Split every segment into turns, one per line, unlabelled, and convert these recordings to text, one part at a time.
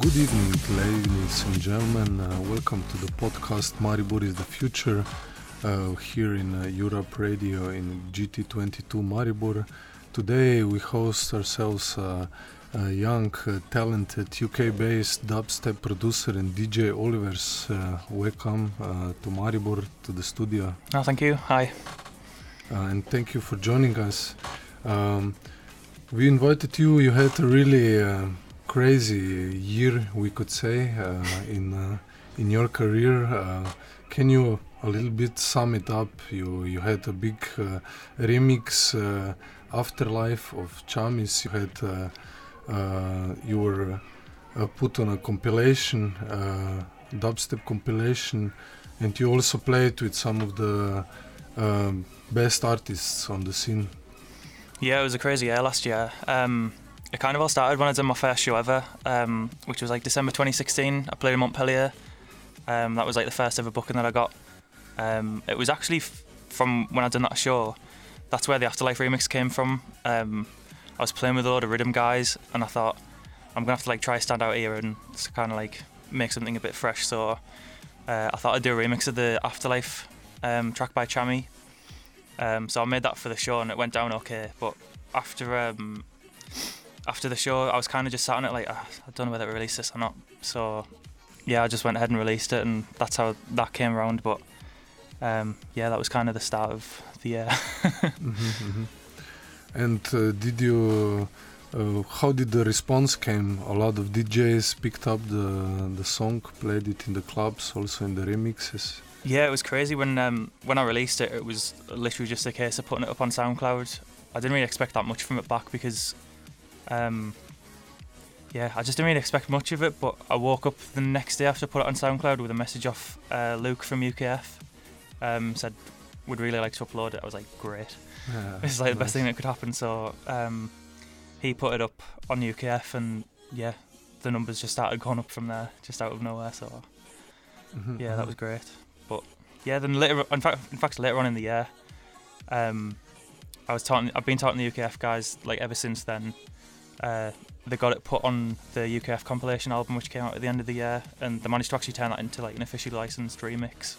Good evening, ladies and gentlemen. Uh, welcome to the podcast Maribor is the Future uh, here in uh, Europe Radio in GT22 Maribor. Today we host ourselves uh, a young, uh, talented UK based dubstep producer and DJ Olivers. Uh, welcome uh, to Maribor, to the studio.
Oh, thank you. Hi.
and thank you for joining us. Um, we invited you, you had a really crazy year, we could say, uh, in uh, in your career. Uh, can you a little bit sum it up? You you had a big remix, afterlife of Chamis. You had you were put on a compilation, dubstep compilation, and you also played with some of the um, best artists on the scene.
Yeah, it was a crazy year last year. Um, it kind of all started when I did my first show ever, um, which was like December 2016. I played in Montpellier. Um, that was like the first ever booking that I got. Um, it was actually f- from when I done that show. That's where the Afterlife remix came from. Um, I was playing with a lot of rhythm guys, and I thought I'm gonna have to like try stand out here and kind of like make something a bit fresh. So uh, I thought I'd do a remix of the Afterlife um, track by Chami. Um, so I made that for the show, and it went down okay. But after after the show, I was kind of just sat on it like, oh, I don't know whether to release this or not. So, yeah, I just went ahead and released it, and that's how that came around. But um, yeah, that was kind of the start of the year. mm-hmm,
mm-hmm. And uh, did you? Uh, how did the response came? A lot of DJs picked up the the song, played it in the clubs, also in the remixes.
Yeah, it was crazy when um, when I released it. It was literally just a case of putting it up on SoundCloud. I didn't really expect that much from it back because um, yeah, I just didn't really expect much of it, but I woke up the next day after I put it on SoundCloud with a message off uh, Luke from UKF. Um, said, would really like to upload it. I was like, great. Yeah, this is like nice. the best thing that could happen. So um, he put it up on UKF, and yeah, the numbers just started going up from there, just out of nowhere. So mm-hmm, yeah, that mm-hmm. was great. But yeah, then later, in fact, in fact, later on in the year, um, I was talking. I've been talking to the UKF guys like ever since then uh, they got it put on the UKF compilation album, which came out at the end of the year, and they managed to actually turn that into like an officially licensed remix.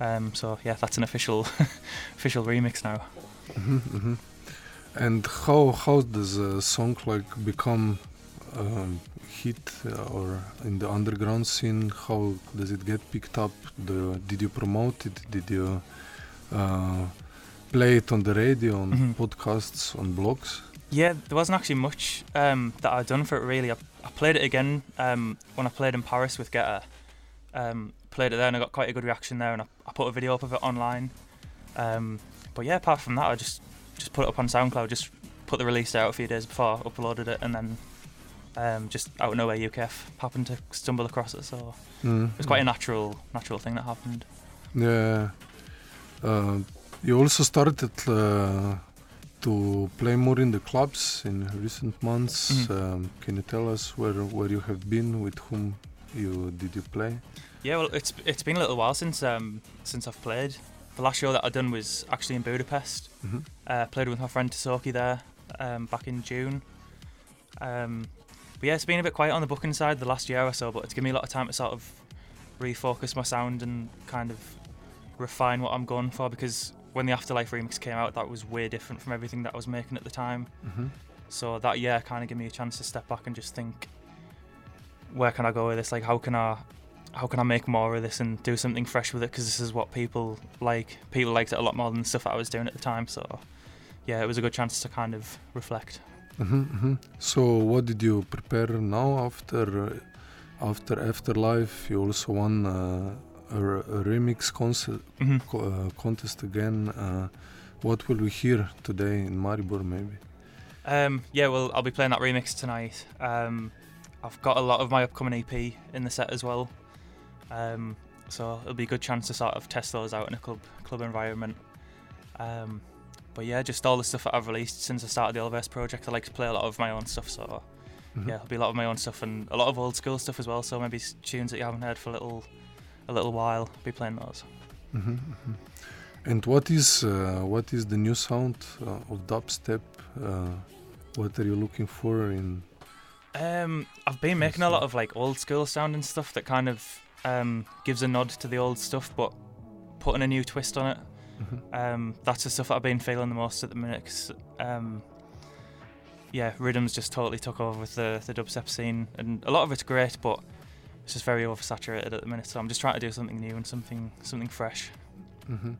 Um, so yeah, that's an official official remix now.
Mm-hmm, mm-hmm. And how how does a song like become um, hit uh, or in the underground scene? How does it get picked up? The, did you promote it? Did you uh, play it on the radio, on mm-hmm. podcasts, on blogs?
Yeah, there wasn't actually much um, that I'd done for it really. I, I played it again um, when I played in Paris with Getter. Um, played it there and I got quite a good reaction there, and I, I put a video up of it online. Um, but yeah, apart from that, I just just put it up on SoundCloud. Just put the release out a few days before, uploaded it, and then um, just out of nowhere, UKF happened to stumble across it. So mm. it was quite a natural natural thing that happened.
Yeah. Uh, you also started uh, to play more in the clubs in recent months. Mm. Um, can you tell us where where you have been, with whom you did you play?
Yeah, well, it's it's been a little while since um, since I've played. The last show that I done was actually in Budapest. Mm-hmm. Uh, played with my friend Tasoki there um, back in June. Um, but yeah, it's been a bit quiet on the booking side the last year or so, but it's given me a lot of time to sort of refocus my sound and kind of refine what I'm going for because when the Afterlife remix came out, that was way different from everything that I was making at the time. Mm-hmm. So that year kind of gave me a chance to step back and just think, where can I go with this? Like, how can I, how can I make more of this and do something fresh with it? Because this is what people like. People liked it a lot more than the stuff that I was doing at the time. So, yeah, it was a good chance to kind of reflect.
Mm-hmm, mm-hmm. So, what did you prepare now after, after Afterlife? You also won. Uh, a, a remix concert, mm-hmm. co- uh, contest again. Uh, what will we hear today in Maribor, maybe?
Um, yeah, well, I'll be playing that remix tonight. Um, I've got a lot of my upcoming EP in the set as well, um, so it'll be a good chance to sort of test those out in a club club environment. Um, but yeah, just all the stuff that I've released since I started the Oliverse project. I like to play a lot of my own stuff, so mm-hmm. yeah, it'll be a lot of my own stuff and a lot of old school stuff as well. So maybe tunes that you haven't heard for a little a little while. Be playing those. Mm-hmm,
mm-hmm. And what is uh, what is the new sound uh, of dubstep? Uh, what are you looking for in
Um, I've been making a lot of like old school sounding stuff that kind of um, gives a nod to the old stuff, but putting a new twist on it.
Mhm.
Um, that's the stuff that I've been feeling the most at the minute. 'cause, um, yeah, rhythms just totally took over with the the dubstep scene, and a lot of it's great, but it's just very oversaturated at the minute. So I'm just trying to do something new and something something fresh.
Mhm.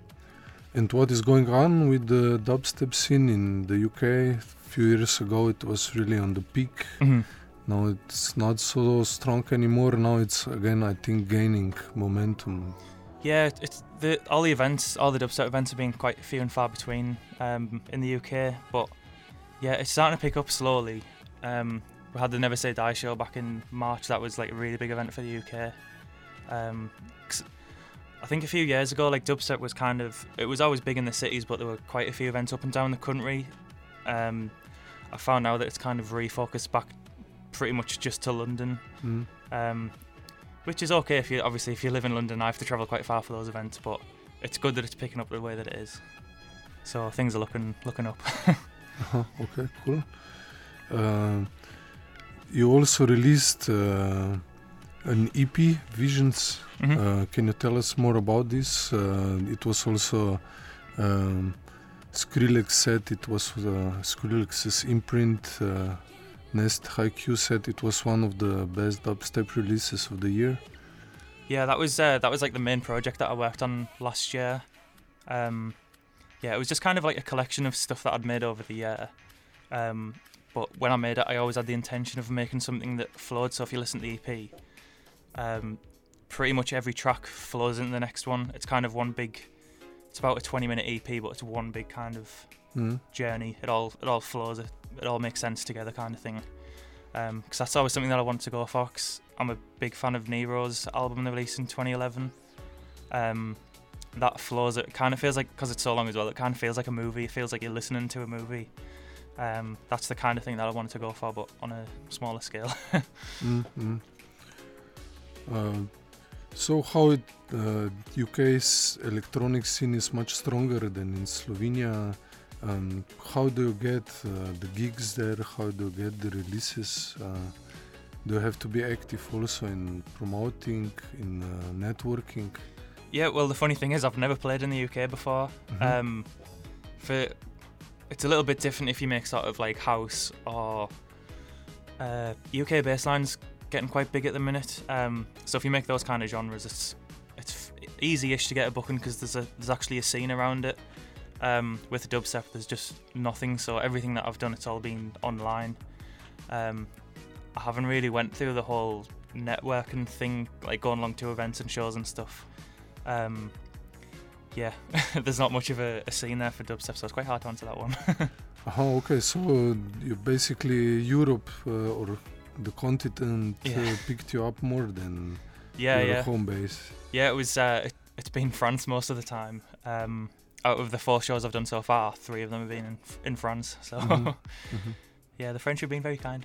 And what is going on with the dubstep scene in the UK? A few years ago, it was really on the peak. Now it's not so strong anymore. Now it's again, I think, gaining momentum.
Yeah, it's the all the events, all the dubstep events have been quite few and far between um, in the UK, but yeah, it's starting to pick up slowly. Um, we had the Never Say Die show back in March. That was like a really big event for the UK. Um, I think a few years ago, like dubstep was kind of it was always big in the cities, but there were quite a few events up and down the country. Um, I found now that it's kind of refocused back pretty much just to London
Mm.
um, which is okay if you obviously if you live in London. I have to travel quite far for those events, but it's good that it's picking up the way that it is. So things are looking looking up.
Uh-huh, okay, cool. Uh, you also released uh, an EP, Visions.
Mhm.
Uh, can you tell us more about this? Uh, it was also um, Skrillex said it was uh, Skrillex's imprint. Uh, Nest HQ said it was one of the best dubstep releases of the year.
yeah, that was uh, that was like the main project that I worked on last year. Um, yeah, it was just kind of like a collection of stuff that I'd made over the year. Um, but when I made it, I always had the intention of making something that flowed. So if you listen to the EP, um, pretty much every track flows into the next one. It's kind of one big. It's about a 20 minute EP, but it's one big kind of
Mm.
journey. It all it all flows. It, it all makes sense together, kind of thing. Because that's always something that I wanted to go for. 'cause I'm a big fan of Nero's album they released in 2011. Um, that flows. It kind of feels like because it's so long as well. It kind of feels like a movie. It feels like you're listening to a movie. Um, that's the kind of thing that I wanted to go for, but on a smaller scale.
Mm, mm. Uh, so how it, uh, UK's electronic scene is much stronger than in Slovenia. Um, how do you get uh, the gigs there? How do you get the releases? Uh, do you have to be active also in promoting, in uh, networking?
yeah. Well, the funny thing is, I've never played in the UK before.
Mhm.
Um, for it's a little bit different if you make sort of like house or uh, UK basslines getting quite big at the minute. Um, so if you make those kind of genres, it's it's easy-ish to get a booking because there's a there's actually a scene around it. Um, with dubstep, there's just nothing. So everything that I've done, it's all been online. Um, I haven't really went through the whole networking thing, like going along to events and shows and stuff. Um, yeah, there's not much of a, a scene there for dubstep, so it's quite hard to answer that one.
Oh, okay. So you basically Europe uh, or the continent uh, picked you up more than
yeah,
your
yeah,
home base.
yeah. It was. Uh, it, it's been France most of the time. Um, out of the four shows I've done so far, three of them have been in, in France. So
Mhm. Mhm.
yeah, the French have been very kind.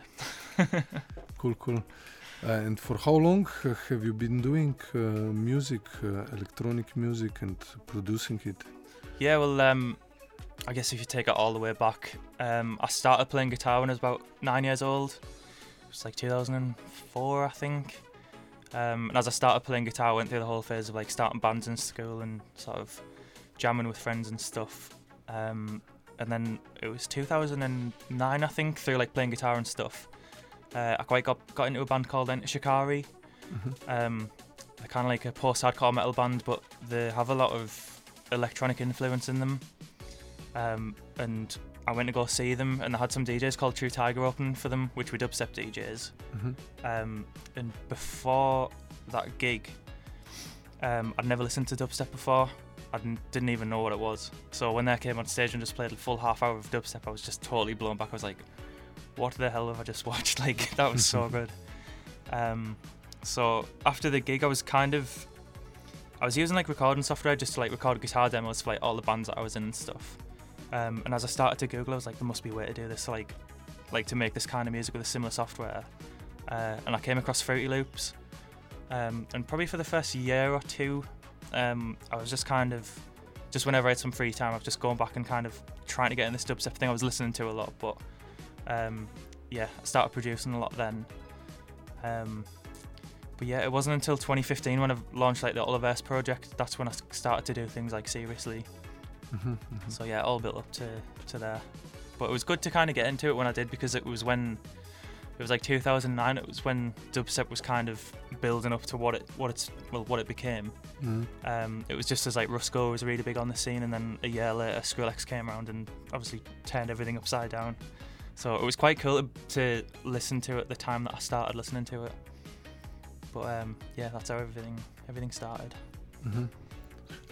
Cool, cool. Uh, and for how long have you been doing uh, music, uh, electronic music, and producing it?
Yeah, well, um, I guess if you take it all the way back, um, I started playing guitar when I was about nine years old. It was like 2004, I think. Um, and as I started playing guitar, I went through the whole phase of like starting bands in school and sort of jamming with friends and stuff. Um, and then it was 2009, I think, through like playing guitar and stuff. Uh, I quite got got into a band called Enter Shikari.
Mhm.
Um, they're kind of like a post-hardcore metal band, but they have a lot of electronic influence in them. Um, and I went to go see them, and they had some DJs called True Tiger open for them, which were dubstep DJs.
Mhm.
Um, and before that gig, um, I'd never listened to dubstep before. I didn't, didn't even know what it was. So when they came on stage and just played a full half hour of dubstep, I was just totally blown back. I was like, "What the hell have I just watched? Like that was so good." Um, so after the gig, I was kind of, I was using like recording software just to like record guitar demos for like all the bands that I was in and stuff. Um, and as I started to Google, I was like, there must be a way to do this, like, like to make this kind of music with a similar software. Uh, and I came across Fruity Loops. Um, and probably for the first year or two, um, I was just kind of, just whenever I had some free time, I was just going back and kind of trying to get in this dubstep thing I was listening to a lot. But um, yeah, I started producing a lot then. Um, but yeah, it wasn't until 2015 when I launched like the Oliverse project. That's when I started to do things like seriously.
Mm-hmm, mm-hmm.
So yeah, all built up to to there. But it was good to kind of get into it when I did because it was when it was like 2009. It was when dubstep was kind of building up to what it what it's well what it became.
Mm.
Um, it was just as like Rusko was really big on the scene, and then a year later Skrillex came around and obviously turned everything upside down. So it was quite cool to, to listen to at the time that I started listening to it. But um, yeah, that's how everything everything started.
Mm-hmm.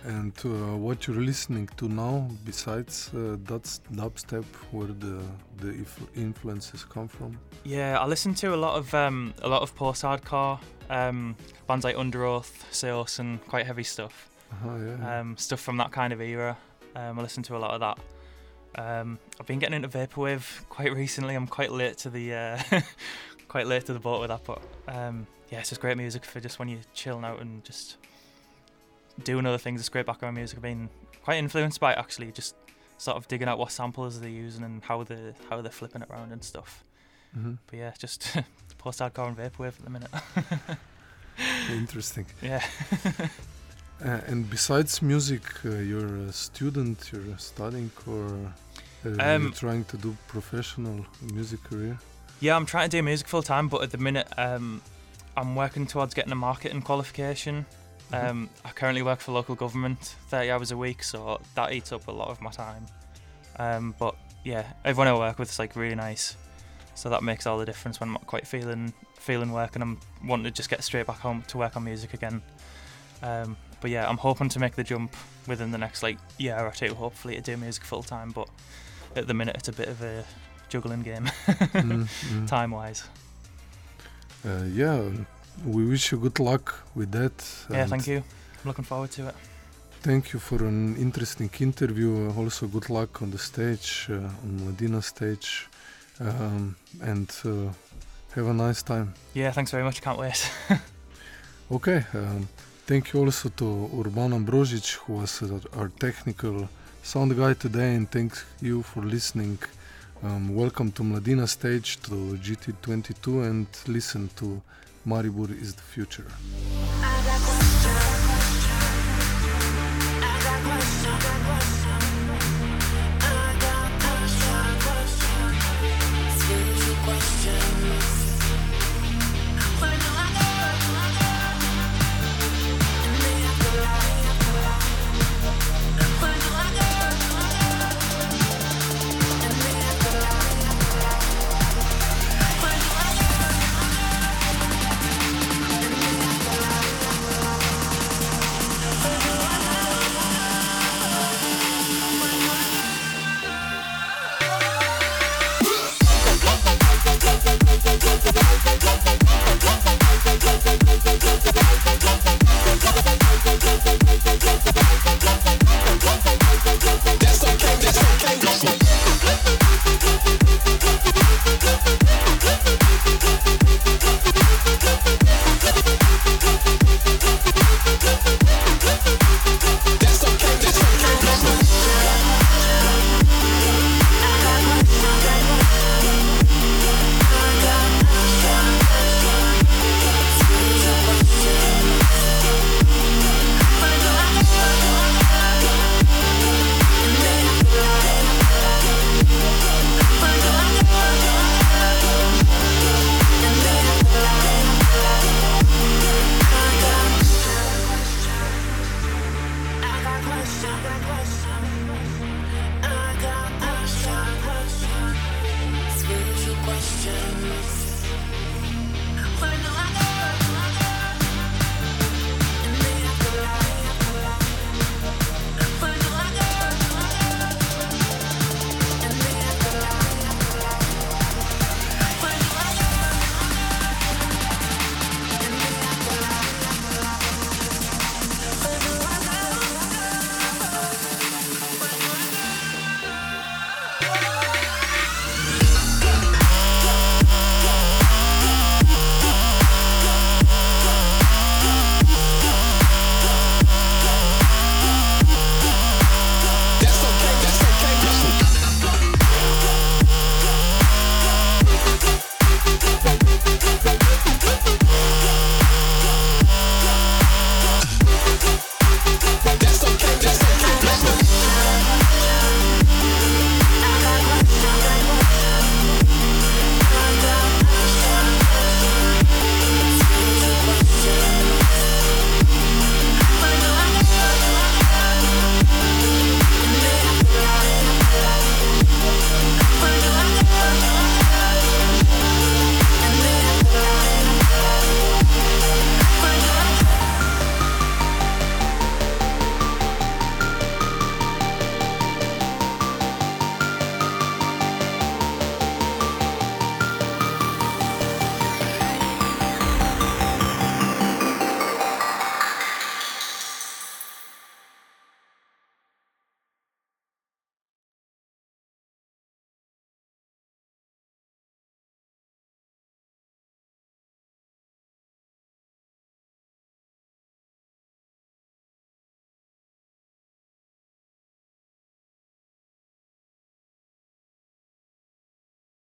And uh, what you're listening to now, besides uh, that's dubstep, where the the influences come from?
Yeah, I listen to a lot of um, a lot of post-hardcore um, bands like Underoath, Seos, and quite heavy stuff.
Uh-huh, yeah.
Um, stuff from that kind of era. Um, I listen to a lot of that. Um, I've been getting into vaporwave quite recently. I'm quite late to the uh, quite late to the boat with that, but um, yeah, it's just great music for just when you're chilling out and just doing other things. It's great background music. I've been quite influenced by it actually, just sort of digging out what samples they're using and how they how they're flipping it around and stuff.
Mhm.
But yeah, just post-hardcore and vaporwave at the minute.
Interesting.
yeah.
Uh, and besides music, uh, you're a student, you're studying, or uh, you're
Um,
trying to do professional music career?
Yeah, I'm trying to do music full time, but at the minute, um, I'm working towards getting a marketing qualification.
Mhm.
Um, I currently work for local government, 30 hours a week, so that eats up a lot of my time. Um, but yeah, everyone I work with is like really nice, so that makes all the difference when I'm not quite feeling feeling work and I'm wanting to just get straight back home to work on music again. Um, but yeah, I'm hoping to make the jump within the next like year or two, hopefully to do music full time. But at the minute, it's a bit of a juggling game,
Mm, mm.
time wise.
Uh, yeah, we wish you good luck with that.
Yeah, thank you. I'm looking forward to it.
Thank you for an interesting interview. Uh, also, good luck on the stage, uh, on Mladina stage, um, and uh, have a nice time.
Yeah, thanks very much. Can't wait.
Okay, um, thank you also to Urban Ambrozic, who was our, technical sound guy today, and thank you for listening. Um, welcome to Mladina stage to GT22 and listen to Maribor is the future.
I got